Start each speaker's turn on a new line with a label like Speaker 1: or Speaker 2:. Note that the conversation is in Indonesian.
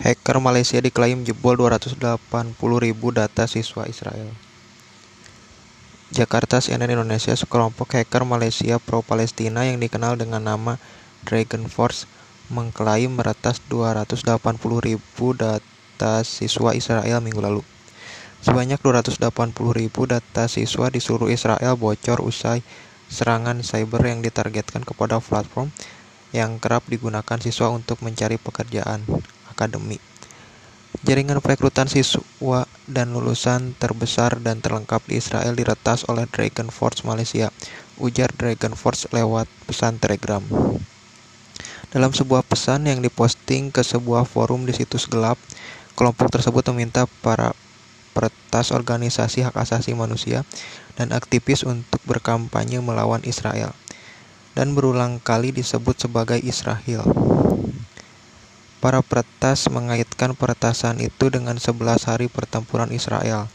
Speaker 1: Hacker Malaysia diklaim jebol 280.000 data siswa Israel. Jakarta CNN Indonesia sekelompok hacker Malaysia pro-Palestina yang dikenal dengan nama Dragon Force mengklaim meretas 280.000 data siswa Israel minggu lalu. Sebanyak 280.000 data siswa di seluruh Israel bocor usai serangan cyber yang ditargetkan kepada platform yang kerap digunakan siswa untuk mencari pekerjaan akademik. Jaringan perekrutan siswa dan lulusan terbesar dan terlengkap di Israel diretas oleh Dragon Force Malaysia, ujar Dragon Force lewat pesan Telegram. Dalam sebuah pesan yang diposting ke sebuah forum di situs gelap, kelompok tersebut meminta para peretas organisasi hak asasi manusia dan aktivis untuk berkampanye melawan Israel dan berulang kali disebut sebagai Israel. Para peretas mengaitkan peretasan itu dengan 11 hari pertempuran Israel